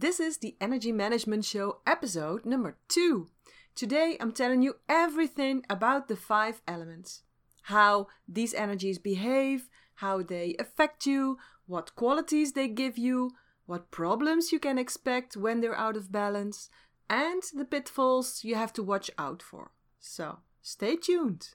This is the Energy Management Show episode number two. Today I'm telling you everything about the five elements how these energies behave, how they affect you, what qualities they give you, what problems you can expect when they're out of balance, and the pitfalls you have to watch out for. So, stay tuned.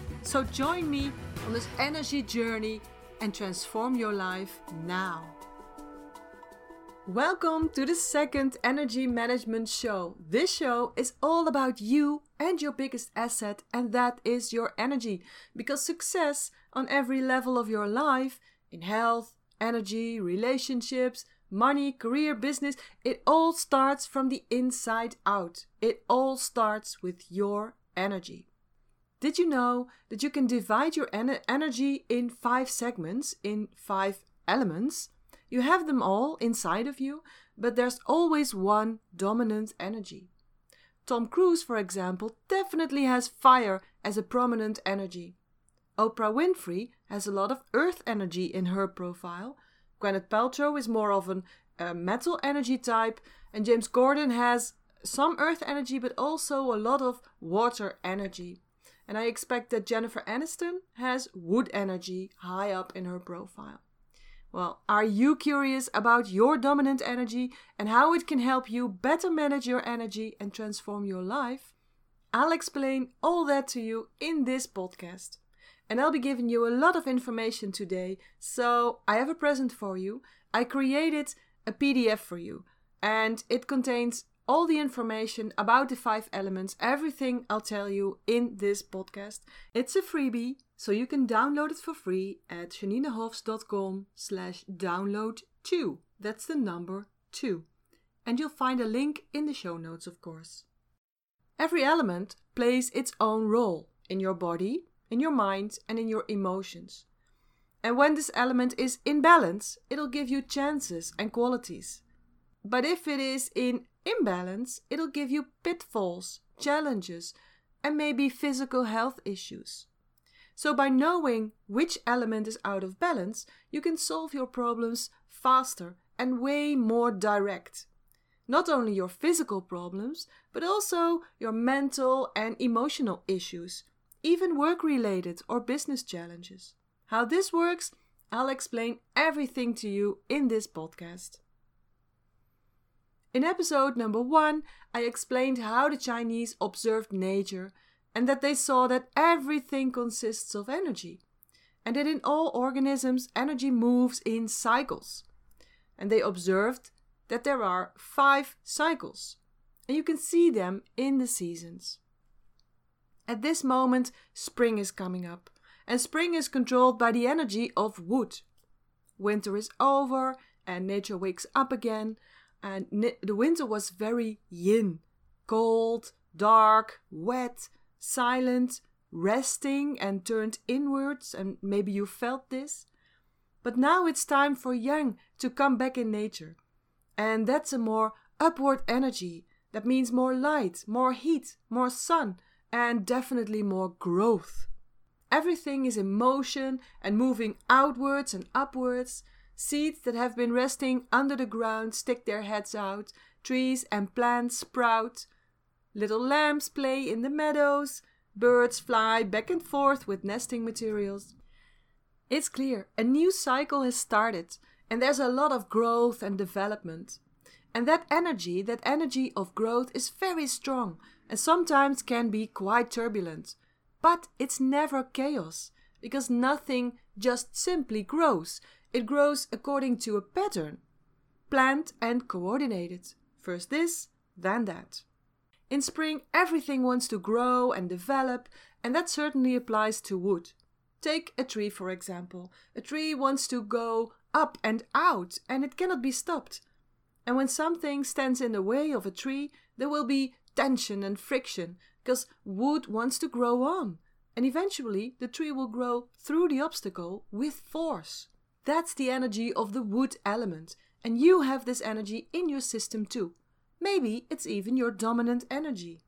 So join me on this energy journey and transform your life now. Welcome to the second Energy Management Show. This show is all about you and your biggest asset, and that is your energy. Because success on every level of your life, in health, energy, relationships, money, career, business, it all starts from the inside out. It all starts with your energy. Did you know that you can divide your en- energy in five segments, in five elements? You have them all inside of you, but there's always one dominant energy. Tom Cruise, for example, definitely has fire as a prominent energy. Oprah Winfrey has a lot of earth energy in her profile. Gwyneth Paltrow is more of uh, metal energy type, and James Corden has some earth energy but also a lot of water energy. And I expect that Jennifer Aniston has wood energy high up in her profile. Well, are you curious about your dominant energy and how it can help you better manage your energy and transform your life? I'll explain all that to you in this podcast. And I'll be giving you a lot of information today, so I have a present for you. I created a PDF for you, and it contains all the information about the five elements, everything I'll tell you in this podcast. It's a freebie, so you can download it for free at janinehofs.com slash download 2. That's the number 2. And you'll find a link in the show notes, of course. Every element plays its own role in your body, in your mind, and in your emotions. And when this element is in balance, it'll give you chances and qualities. But if it is in imbalance, it'll give you pitfalls, challenges, and maybe physical health issues. So, by knowing which element is out of balance, you can solve your problems faster and way more direct. Not only your physical problems, but also your mental and emotional issues, even work related or business challenges. How this works, I'll explain everything to you in this podcast. In episode number one, I explained how the Chinese observed nature and that they saw that everything consists of energy, and that in all organisms energy moves in cycles. And they observed that there are five cycles, and you can see them in the seasons. At this moment, spring is coming up, and spring is controlled by the energy of wood. Winter is over, and nature wakes up again, and the winter was very yin cold, dark, wet, silent, resting, and turned inwards, and maybe you felt this. But now it's time for yang to come back in nature. And that's a more upward energy. That means more light, more heat, more sun, and definitely more growth. Everything is in motion and moving outwards and upwards. Seeds that have been resting under the ground stick their heads out, trees and plants sprout, little lambs play in the meadows, birds fly back and forth with nesting materials. It's clear a new cycle has started, and there's a lot of growth and development. And that energy, that energy of growth, is very strong and sometimes can be quite turbulent. But it's never chaos, because nothing just simply grows. It grows according to a pattern, planned and coordinated. First this, then that. In spring, everything wants to grow and develop, and that certainly applies to wood. Take a tree, for example. A tree wants to go up and out, and it cannot be stopped. And when something stands in the way of a tree, there will be tension and friction because wood wants to grow on. And eventually, the tree will grow through the obstacle with force. That's the energy of the wood element. And you have this energy in your system too. Maybe it's even your dominant energy.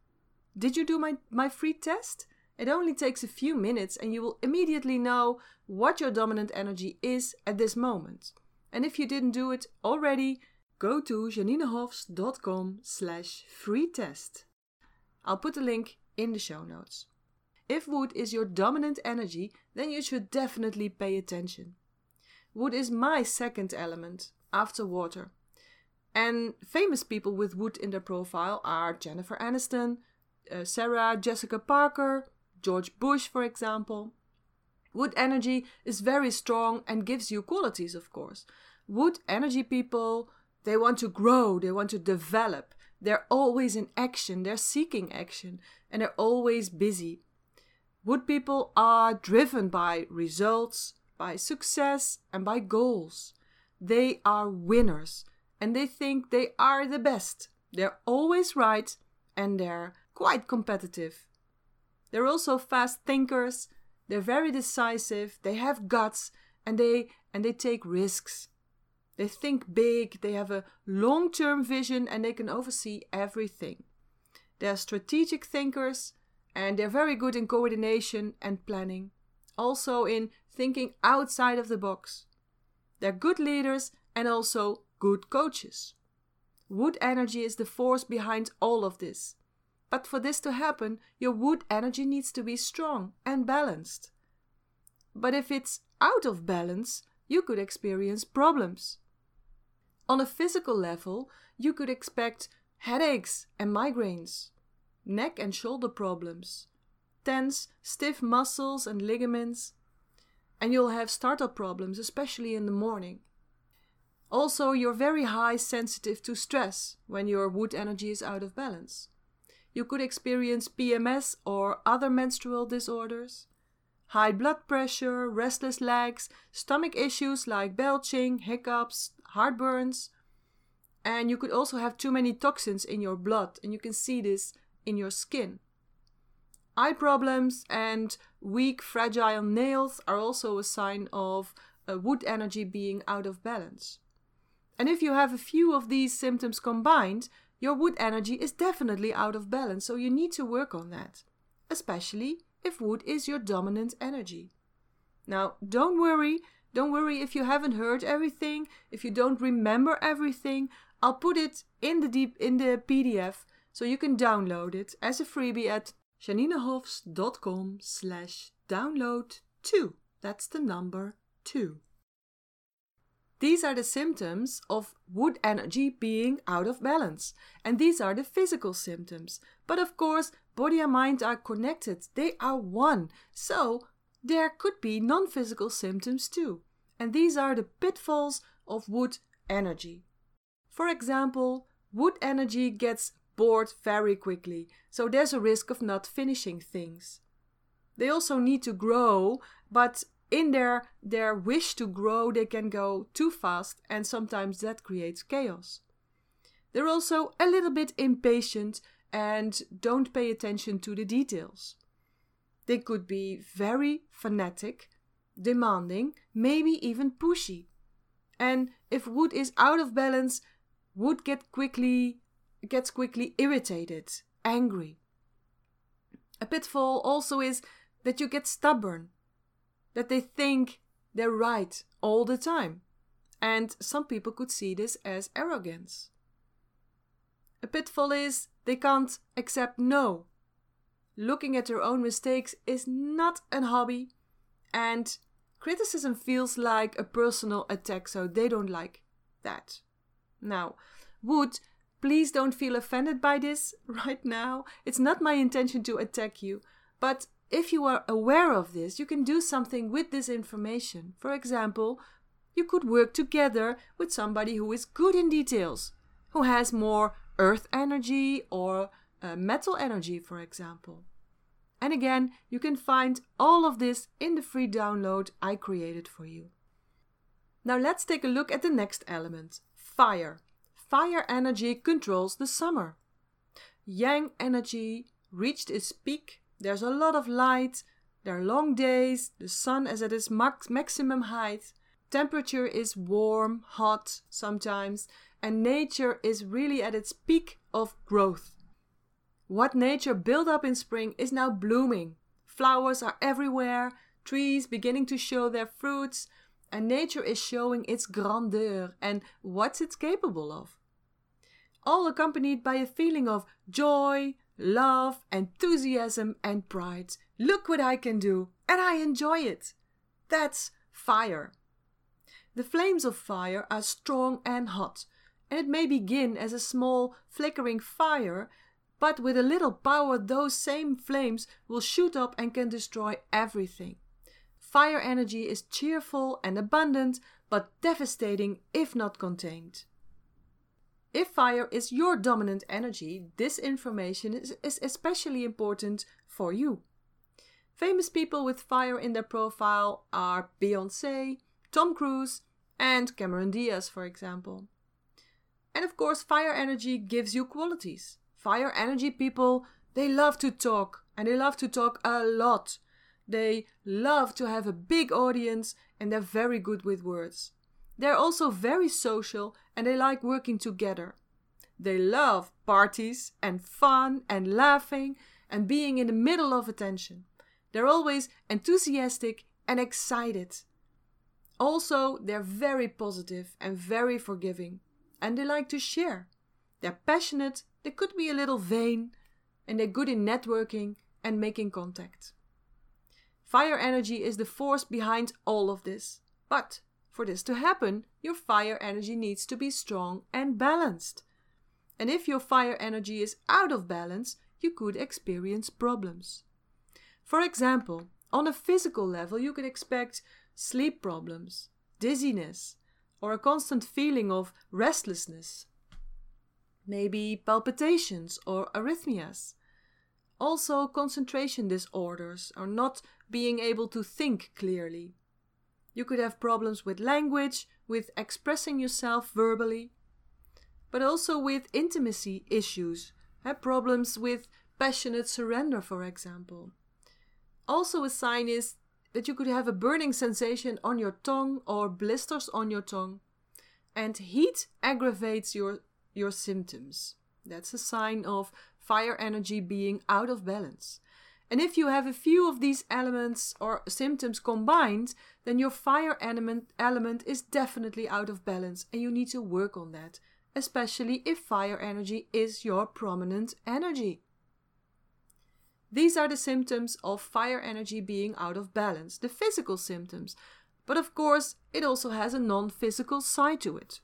Did you do my, my free test? It only takes a few minutes and you will immediately know what your dominant energy is at this moment. And if you didn't do it already, go to janinehofs.com slash free test. I'll put the link in the show notes. If wood is your dominant energy, then you should definitely pay attention. Wood is my second element after water. And famous people with wood in their profile are Jennifer Aniston, uh, Sarah Jessica Parker, George Bush, for example. Wood energy is very strong and gives you qualities, of course. Wood energy people, they want to grow, they want to develop. They're always in action, they're seeking action, and they're always busy. Wood people are driven by results, by success, and by goals. They are winners and they think they are the best. They're always right and they're quite competitive. They're also fast thinkers, they're very decisive, they have guts and they and they take risks. They think big, they have a long-term vision and they can oversee everything. They're strategic thinkers and they're very good in coordination and planning, also in thinking outside of the box. They're good leaders and also good coaches. Wood energy is the force behind all of this. But for this to happen, your wood energy needs to be strong and balanced. But if it's out of balance, you could experience problems. On a physical level, you could expect headaches and migraines, neck and shoulder problems, tense, stiff muscles and ligaments, and you'll have startup problems, especially in the morning. Also, you're very high sensitive to stress when your wood energy is out of balance. You could experience PMS or other menstrual disorders, high blood pressure, restless legs, stomach issues like belching, hiccups, heartburns. And you could also have too many toxins in your blood, and you can see this in your skin. Eye problems and weak, fragile nails are also a sign of a wood energy being out of balance. And if you have a few of these symptoms combined, your wood energy is definitely out of balance, so you need to work on that, especially if wood is your dominant energy. Now, don't worry, don't worry if you haven't heard everything, if you don't remember everything. I'll put it in the deep in the PDF so you can download it as a freebie at janinehofs.com slash download 2. That's the number 2. These are the symptoms of wood energy being out of balance. And these are the physical symptoms. But of course, body and mind are connected, they are one. So there could be non physical symptoms too. And these are the pitfalls of wood energy. For example, wood energy gets bored very quickly, so there's a risk of not finishing things. They also need to grow, but in their their wish to grow they can go too fast and sometimes that creates chaos. They're also a little bit impatient and don't pay attention to the details. They could be very fanatic demanding maybe even pushy. And if wood is out of balance wood get quickly gets quickly irritated angry a pitfall also is that you get stubborn that they think they're right all the time. And some people could see this as arrogance. A pitfall is they can't accept no. Looking at their own mistakes is not an hobby, and criticism feels like a personal attack, so they don't like that. Now, would please don't feel offended by this right now. It's not my intention to attack you, but if you are aware of this, you can do something with this information. For example, you could work together with somebody who is good in details, who has more earth energy or uh, metal energy, for example. And again, you can find all of this in the free download I created for you. Now let's take a look at the next element fire. Fire energy controls the summer. Yang energy reached its peak. There's a lot of light. There are long days. The sun is at its max- maximum height. Temperature is warm, hot sometimes, and nature is really at its peak of growth. What nature built up in spring is now blooming. Flowers are everywhere, trees beginning to show their fruits, and nature is showing its grandeur and what it's capable of. All accompanied by a feeling of joy, love, enthusiasm, and pride. Look what I can do, and I enjoy it. That's fire. The flames of fire are strong and hot, and it may begin as a small flickering fire, but with a little power, those same flames will shoot up and can destroy everything. Fire energy is cheerful and abundant, but devastating if not contained. If fire is your dominant energy, this information is, is especially important for you. Famous people with fire in their profile are Beyonce, Tom Cruise, and Cameron Diaz, for example. And of course, fire energy gives you qualities. Fire energy people, they love to talk, and they love to talk a lot. They love to have a big audience and they're very good with words. They're also very social and they like working together. They love parties and fun and laughing and being in the middle of attention. They're always enthusiastic and excited. Also, they're very positive and very forgiving and they like to share. They're passionate, they could be a little vain, and they're good in networking and making contact. Fire energy is the force behind all of this. But for this to happen, your fire energy needs to be strong and balanced. And if your fire energy is out of balance, you could experience problems. For example, on a physical level, you could expect sleep problems, dizziness, or a constant feeling of restlessness. Maybe palpitations or arrhythmias. Also, concentration disorders or not being able to think clearly. You could have problems with language, with expressing yourself verbally, but also with intimacy issues, have problems with passionate surrender, for example. Also, a sign is that you could have a burning sensation on your tongue or blisters on your tongue, and heat aggravates your, your symptoms. That's a sign of fire energy being out of balance. And if you have a few of these elements or symptoms combined, then your fire element, element is definitely out of balance and you need to work on that, especially if fire energy is your prominent energy. These are the symptoms of fire energy being out of balance, the physical symptoms. But of course, it also has a non physical side to it.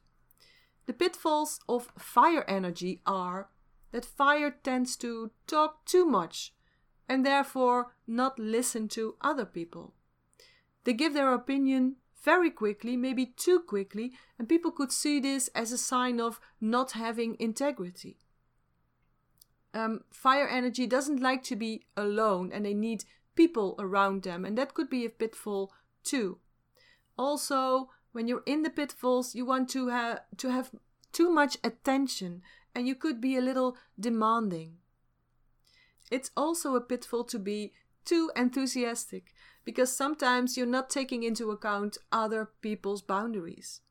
The pitfalls of fire energy are that fire tends to talk too much and therefore not listen to other people. They give their opinion very quickly, maybe too quickly, and people could see this as a sign of not having integrity. Um, fire energy doesn't like to be alone and they need people around them, and that could be a pitfall too. Also, when you're in the pitfalls, you want to, have to have too much attention and you could be a little demanding. It's also a pitfall to be too enthusiastic because sometimes you're not taking into account other people's boundaries.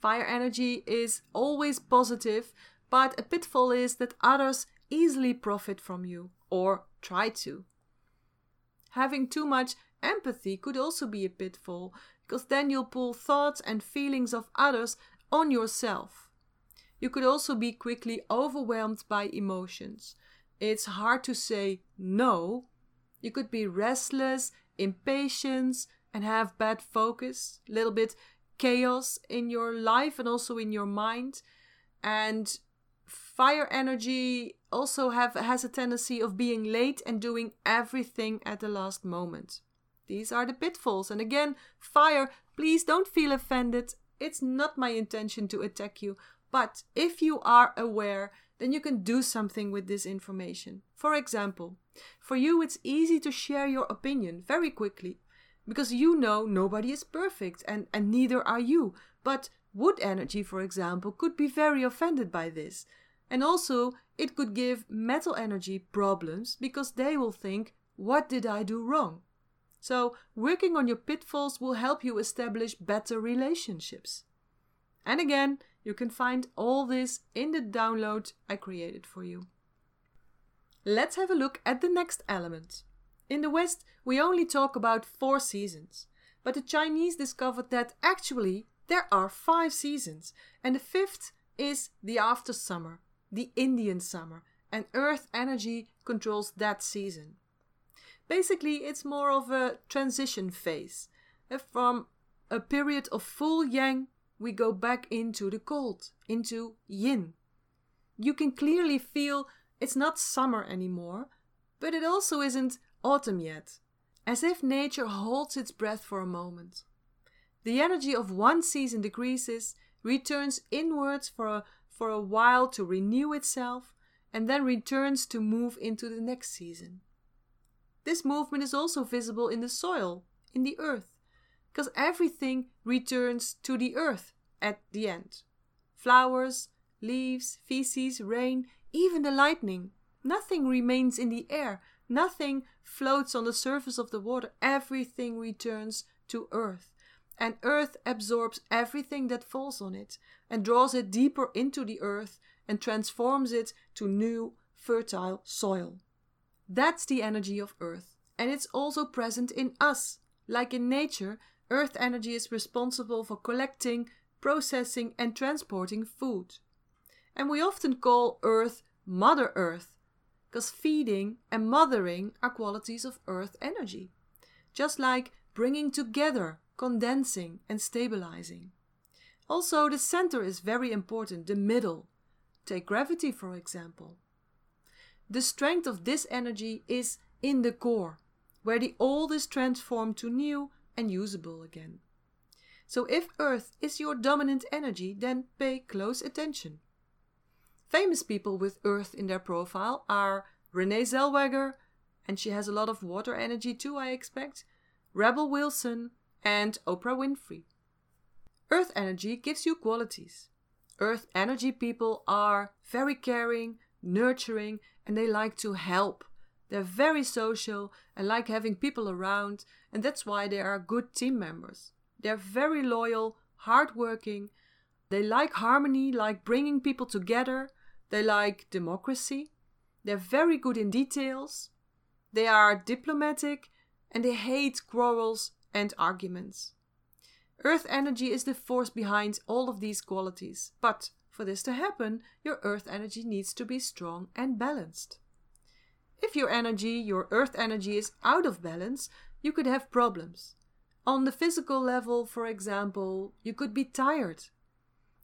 Fire energy is always positive, but a pitfall is that others easily profit from you or try to. Having too much empathy could also be a pitfall because then you'll pull thoughts and feelings of others on yourself. You could also be quickly overwhelmed by emotions. It's hard to say no. You could be restless, impatient, and have bad focus, a little bit chaos in your life and also in your mind. And fire energy also have has a tendency of being late and doing everything at the last moment. These are the pitfalls. And again, fire, please don't feel offended. It's not my intention to attack you. But if you are aware, then you can do something with this information. For example, for you it's easy to share your opinion very quickly because you know nobody is perfect and, and neither are you. But Wood energy, for example, could be very offended by this. And also, it could give metal energy problems because they will think, What did I do wrong? So, working on your pitfalls will help you establish better relationships. And again, you can find all this in the download I created for you. Let's have a look at the next element. In the West, we only talk about four seasons, but the Chinese discovered that actually there are five seasons, and the fifth is the after summer, the Indian summer, and earth energy controls that season. Basically, it's more of a transition phase. Uh, from a period of full yang, we go back into the cold, into yin. You can clearly feel it's not summer anymore, but it also isn't autumn yet, as if nature holds its breath for a moment. The energy of one season decreases, returns inwards for a, for a while to renew itself, and then returns to move into the next season. This movement is also visible in the soil, in the earth, because everything returns to the earth at the end. Flowers, leaves, feces, rain, even the lightning. Nothing remains in the air, nothing floats on the surface of the water, everything returns to earth and earth absorbs everything that falls on it and draws it deeper into the earth and transforms it to new, fertile soil. That's the energy of earth, and it's also present in us. Like in nature, earth energy is responsible for collecting, processing, and transporting food. And we often call earth Mother Earth, because feeding and mothering are qualities of earth energy. Just like bringing together condensing, and stabilizing. Also, the center is very important, the middle. Take gravity, for example. The strength of this energy is in the core, where the old is transformed to new and usable again. So, if Earth is your dominant energy, then pay close attention. Famous people with Earth in their profile are Renee Zellweger, and she has a lot of water energy too, I expect, Rebel Wilson, and Oprah Winfrey. Earth energy gives you qualities. Earth energy people are very caring, nurturing, and they like to help. They're very social and like having people around, and that's why they are good team members. They're very loyal, hardworking. They like harmony, like bringing people together. They like democracy. They're very good in details. They are diplomatic and they hate quarrels and arguments. Earth energy is the force behind all of these qualities, but for this to happen, your earth energy needs to be strong and balanced. If your energy, your earth energy, is out of balance, you could have problems. On the physical level, for example, you could be tired.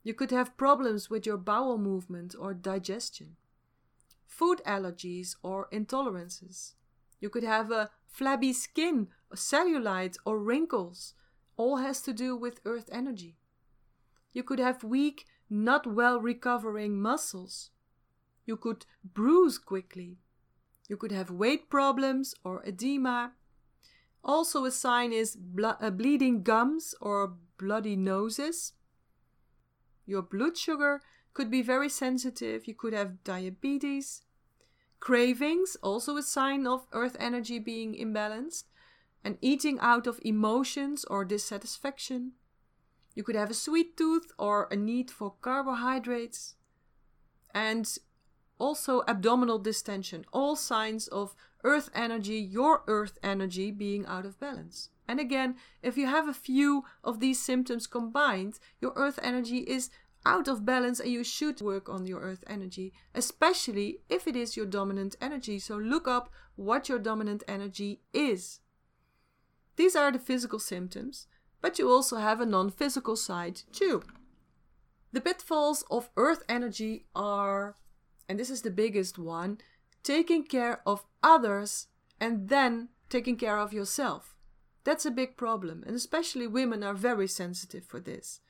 You could have problems with your bowel movement or digestion, food allergies or intolerances. You could have a flabby skin, cellulite, or wrinkles. All has to do with earth energy. You could have weak, not well recovering muscles. You could bruise quickly. You could have weight problems or edema. Also, a sign is ble- uh, bleeding gums or bloody noses. Your blood sugar could be very sensitive. You could have diabetes. Cravings, also a sign of earth energy being imbalanced, and eating out of emotions or dissatisfaction. You could have a sweet tooth or a need for carbohydrates. And also abdominal distension, all signs of earth energy, your earth energy being out of balance. And again, if you have a few of these symptoms combined, your earth energy is out of balance and you should work on your earth energy, especially if it is your dominant energy. So look up what your dominant energy is. These are the physical symptoms, but you also have a non physical side too. The pitfalls of earth energy are, and this is the biggest one, taking care of others and then taking care of yourself. That's a big problem, and especially women are very sensitive for this.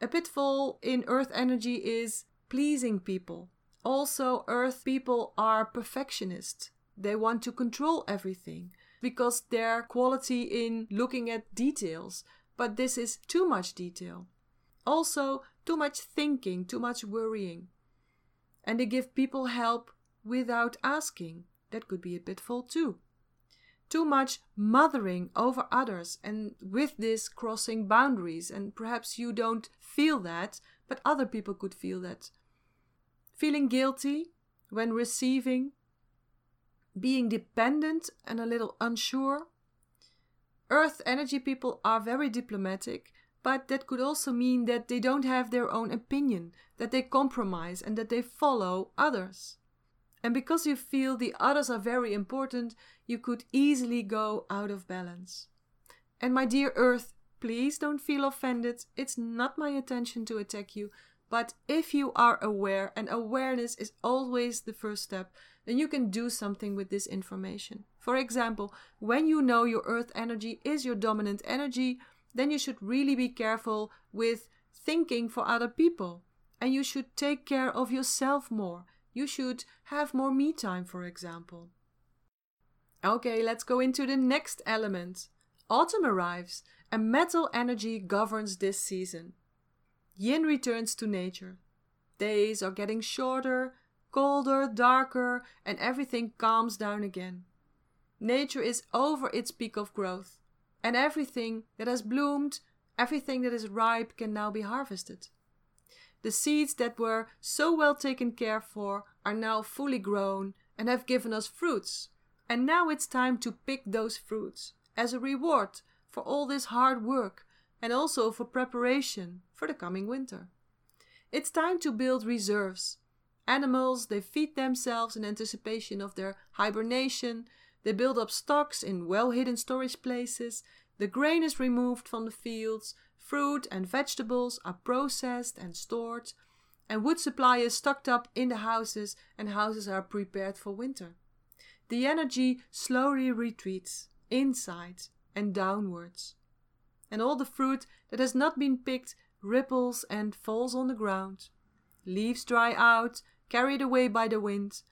A pitfall in earth energy is pleasing people. Also, earth people are perfectionists. They want to control everything because their quality in looking at details, but this is too much detail. Also, too much thinking, too much worrying. And they give people help without asking. That could be a pitfall too. Too much mothering over others, and with this crossing boundaries. And perhaps you don't feel that, but other people could feel that. Feeling guilty when receiving, being dependent and a little unsure. Earth energy people are very diplomatic, but that could also mean that they don't have their own opinion, that they compromise, and that they follow others. And because you feel the others are very important, you could easily go out of balance. And my dear Earth, please don't feel offended. It's not my intention to attack you. But if you are aware, and awareness is always the first step, then you can do something with this information. For example, when you know your earth energy is your dominant energy, then you should really be careful with thinking for other people. And you should take care of yourself more. You should have more me time, for example. Okay, let's go into the next element. Autumn arrives, and metal energy governs this season. Yin returns to nature. Days are getting shorter, colder, darker, and everything calms down again. Nature is over its peak of growth, and everything that has bloomed, everything that is ripe can now be harvested. The seeds that were so well taken care for are now fully grown and have given us fruits. And now it's time to pick those fruits as a reward for all this hard work and also for preparation for the coming winter. It's time to build reserves. Animals, they feed themselves in anticipation of their hibernation. They build up stocks in well hidden storage places. The grain is removed from the fields. Fruit and vegetables are processed and stored, and wood supply is stocked up in the houses, and houses are prepared for winter. The energy slowly retreats inside and downwards, and all the fruit that has not been picked ripples and falls on the ground. Leaves dry out, carried away by the wind.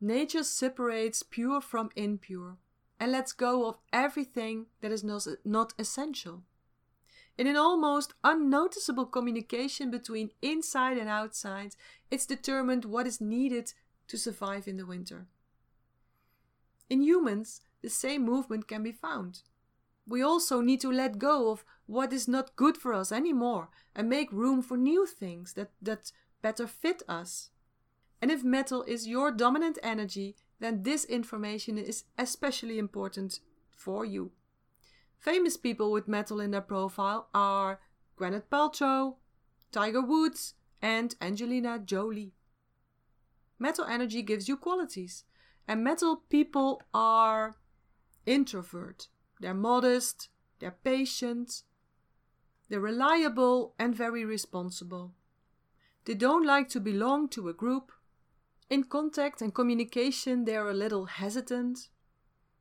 Nature separates pure from impure and lets go of everything that is not essential. In an almost unnoticeable communication between inside and outside, it's determined what is needed to survive in the winter. In humans, the same movement can be found. We also need to let go of what is not good for us anymore and make room for new things that, that better fit us. And if metal is your dominant energy, then this information is especially important for you. Famous people with metal in their profile are Gwyneth Paltrow, Tiger Woods, and Angelina Jolie. Metal energy gives you qualities, and metal people are introvert. They're modest, they're patient, they're reliable, and very responsible. They don't like to belong to a group. In contact and communication, they're a little hesitant.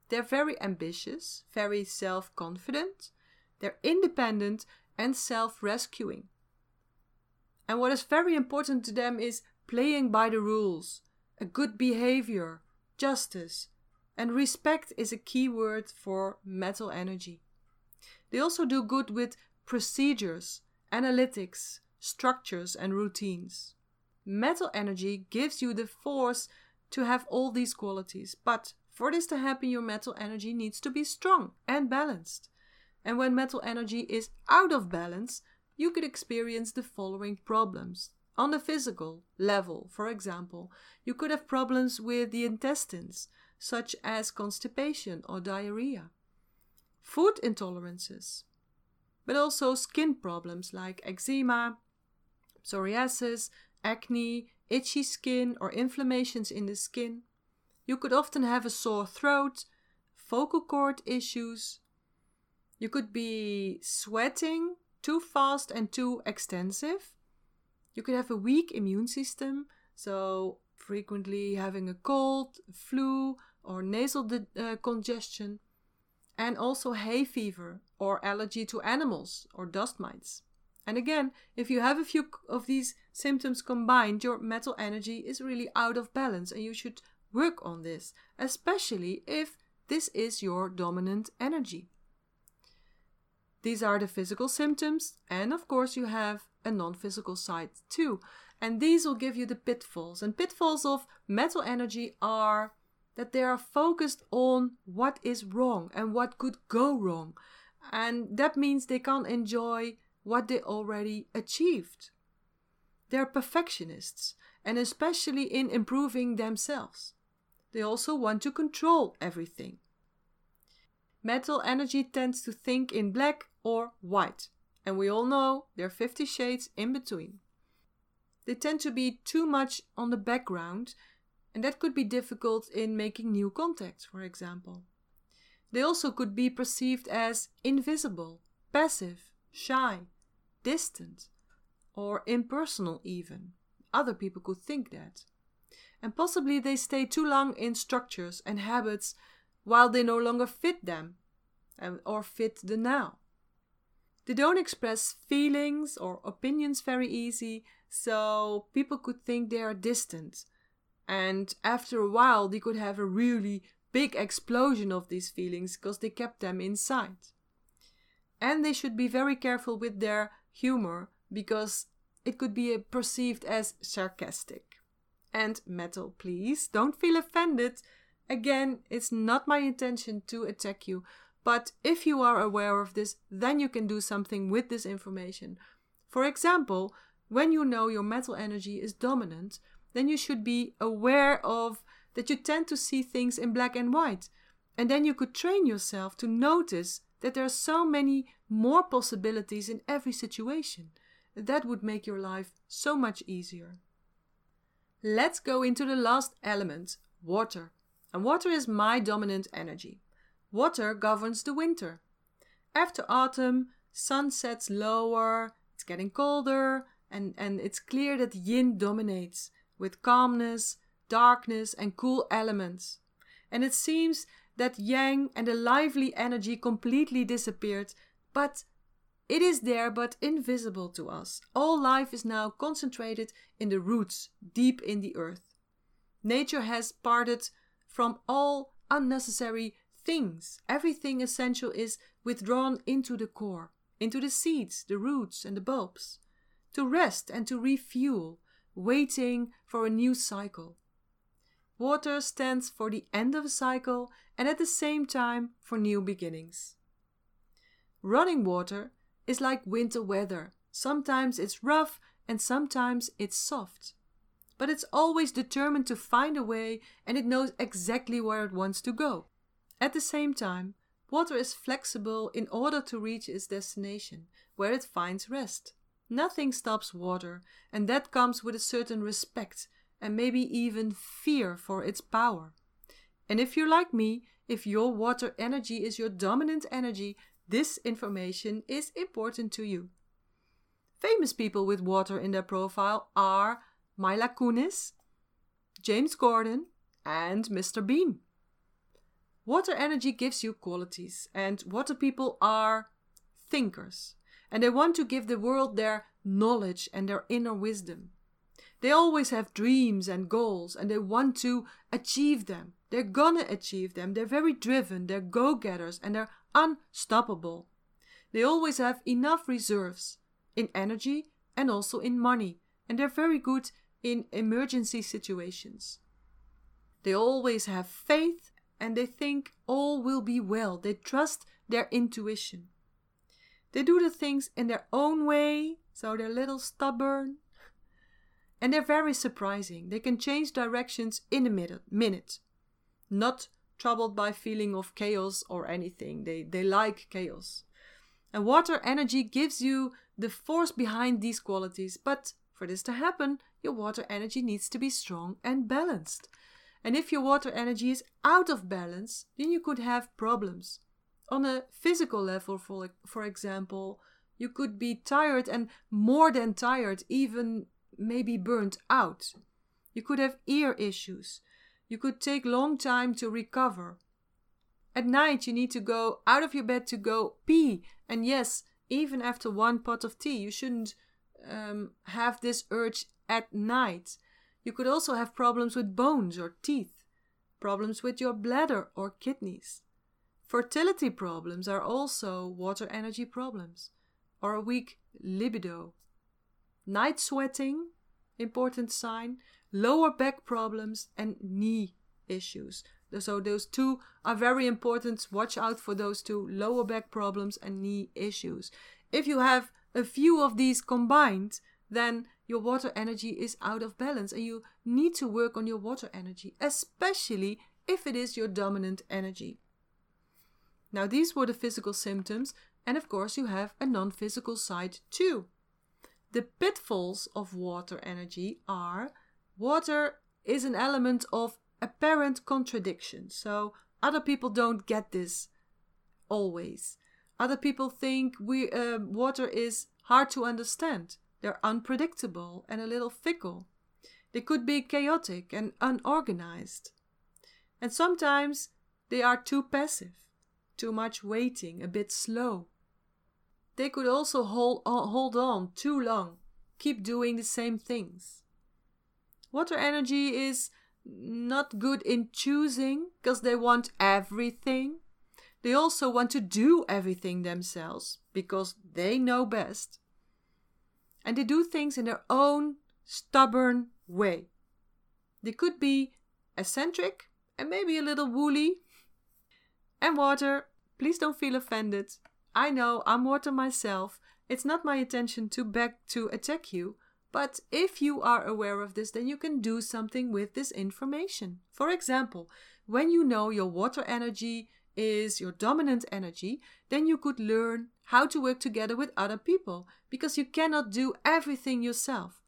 They're very ambitious, very self confident, they're independent and self rescuing. And what is very important to them is playing by the rules, a good behavior, justice, and respect is a key word for metal energy. They also do good with procedures, analytics, structures, and routines. Metal energy gives you the force to have all these qualities, but for this to happen, your metal energy needs to be strong and balanced. And when metal energy is out of balance, you could experience the following problems. On the physical level, for example, you could have problems with the intestines, such as constipation or diarrhea, food intolerances, but also skin problems like eczema, psoriasis, acne, itchy skin, or inflammations in the skin, you could often have a sore throat, vocal cord issues. You could be sweating too fast and too extensive. You could have a weak immune system, so frequently having a cold, flu, or nasal de- uh, congestion, and also hay fever or allergy to animals or dust mites. And again, if you have a few of these symptoms combined, your metal energy is really out of balance and you should Work on this, especially if this is your dominant energy. These are the physical symptoms, and of course, you have a non physical side too. And these will give you the pitfalls. And pitfalls of metal energy are that they are focused on what is wrong and what could go wrong. And that means they can't enjoy what they already achieved. They're perfectionists, and especially in improving themselves. They also want to control everything. Metal energy tends to think in black or white, and we all know there are 50 shades in between. They tend to be too much on the background, and that could be difficult in making new contacts, for example. They also could be perceived as invisible, passive, shy, distant, or impersonal, even. Other people could think that. And possibly they stay too long in structures and habits while they no longer fit them and, or fit the now. They don't express feelings or opinions very easy, so people could think they are distant. And after a while, they could have a really big explosion of these feelings because they kept them inside. And they should be very careful with their humor because it could be uh, perceived as sarcastic. And metal, please don't feel offended. Again, it's not my intention to attack you, but if you are aware of this, then you can do something with this information. For example, when you know your metal energy is dominant, then you should be aware of that you tend to see things in black and white. And then you could train yourself to notice that there are so many more possibilities in every situation. That would make your life so much easier. Let's go into the last element water. And water is my dominant energy. Water governs the winter. After autumn, sun sets lower, it's getting colder, and, and it's clear that yin dominates with calmness, darkness, and cool elements. And it seems that yang and the lively energy completely disappeared, but it is there but invisible to us. All life is now concentrated in the roots, deep in the earth. Nature has parted from all unnecessary things. Everything essential is withdrawn into the core, into the seeds, the roots, and the bulbs, to rest and to refuel, waiting for a new cycle. Water stands for the end of a cycle and at the same time for new beginnings. Running water is like winter weather. Sometimes it's rough and sometimes it's soft. But it's always determined to find a way and it knows exactly where it wants to go. At the same time, water is flexible in order to reach its destination, where it finds rest. Nothing stops water, and that comes with a certain respect and maybe even fear for its power. And if you're like me, if your water energy is your dominant energy, this information is important to you. Famous people with water in their profile are Mila Kunis, James Corden, and Mr. Bean. Water energy gives you qualities, and water people are thinkers, and they want to give the world their knowledge and their inner wisdom. They always have dreams and goals, and they want to achieve them. They're gonna achieve them. They're very driven, they're go getters, and they're unstoppable. They always have enough reserves in energy and also in money, and they're very good in emergency situations. They always have faith and they think all will be well. They trust their intuition. They do the things in their own way, so they're a little stubborn. And they're very surprising. They can change directions in a minute, minute. Not troubled by feeling of chaos or anything. They they like chaos. And water energy gives you the force behind these qualities, but for this to happen, your water energy needs to be strong and balanced. And if your water energy is out of balance, then you could have problems. On a physical level, for, for example, you could be tired and more than tired, even maybe burnt out. You could have ear issues. You could take long time to recover. At night, you need to go out of your bed to go pee. And yes, even after one pot of tea, you shouldn't um, have this urge at night. You could also have problems with bones or teeth, problems with your bladder or kidneys. Fertility problems are also water energy problems, or a weak libido. Night sweating, important sign, lower back problems, and knee issues. So, those two are very important. Watch out for those two lower back problems and knee issues. If you have a few of these combined, then your water energy is out of balance and you need to work on your water energy, especially if it is your dominant energy. Now, these were the physical symptoms, and of course, you have a non physical side too. The pitfalls of water energy are water is an element of apparent contradiction. So, other people don't get this always. Other people think we uh, water is hard to understand. They're unpredictable and a little fickle. They could be chaotic and unorganized. And sometimes they are too passive, too much waiting, a bit slow. They could also hold on, hold on too long, keep doing the same things. Water energy is not good in choosing because they want everything. They also want to do everything themselves because they know best. And they do things in their own stubborn way. They could be eccentric and maybe a little woolly. And water, please don't feel offended. I know I'm water myself. It's not my intention to beg to attack you, but if you are aware of this, then you can do something with this information. For example, when you know your water energy is your dominant energy, then you could learn how to work together with other people because you cannot do everything yourself.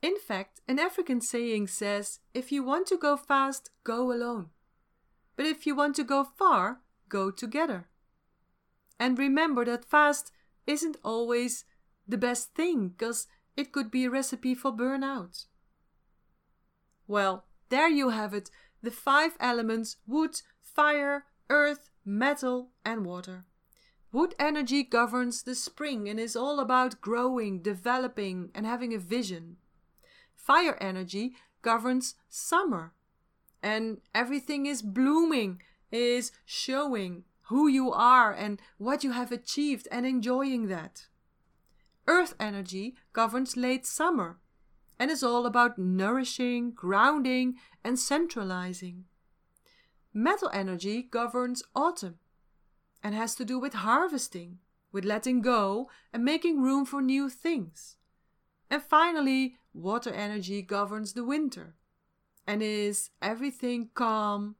In fact, an African saying says if you want to go fast, go alone. But if you want to go far, go together. And remember that fast isn't always the best thing because it could be a recipe for burnout. Well, there you have it the five elements wood, fire, earth, metal, and water. Wood energy governs the spring and is all about growing, developing, and having a vision. Fire energy governs summer, and everything is blooming, is showing who you are and what you have achieved and enjoying that. Earth energy governs late summer and is all about nourishing, grounding, and centralizing. Metal energy governs autumn and has to do with harvesting, with letting go and making room for new things. And finally, water energy governs the winter and is everything calm,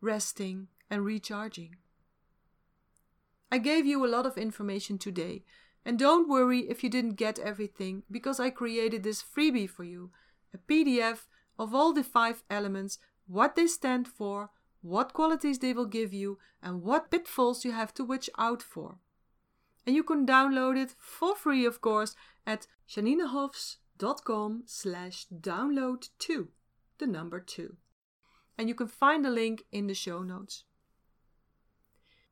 resting, and recharging. I gave you a lot of information today and don't worry if you didn't get everything, because I created this freebie for you a PDF of all the five elements, what they stand for, what qualities they will give you, and what pitfalls you have to watch out for. And you can download it for free, of course, at janinehofs.com slash download 2, the number 2. And you can find the link in the show notes.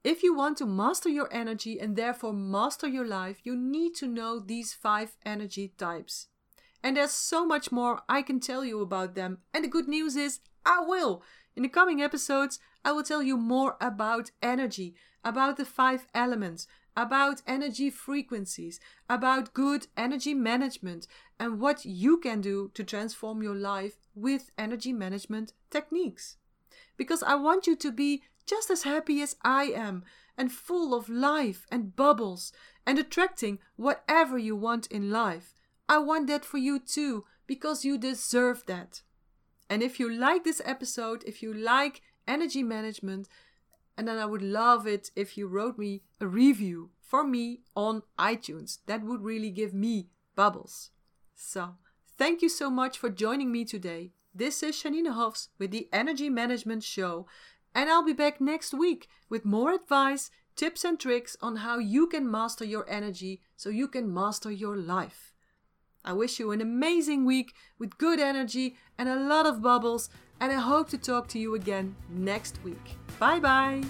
If you want to master your energy and therefore master your life, you need to know these five energy types. And there's so much more I can tell you about them. And the good news is, I will. In the coming episodes, I will tell you more about energy, about the five elements, about energy frequencies, about good energy management, and what you can do to transform your life with energy management techniques. Because I want you to be just as happy as I am, and full of life and bubbles, and attracting whatever you want in life. I want that for you too, because you deserve that. And if you like this episode, if you like energy management, and then I would love it if you wrote me a review for me on iTunes. That would really give me bubbles. So, thank you so much for joining me today. This is Janine Hofs with the Energy Management Show, and I'll be back next week with more advice, tips, and tricks on how you can master your energy so you can master your life. I wish you an amazing week with good energy and a lot of bubbles, and I hope to talk to you again next week. Bye bye!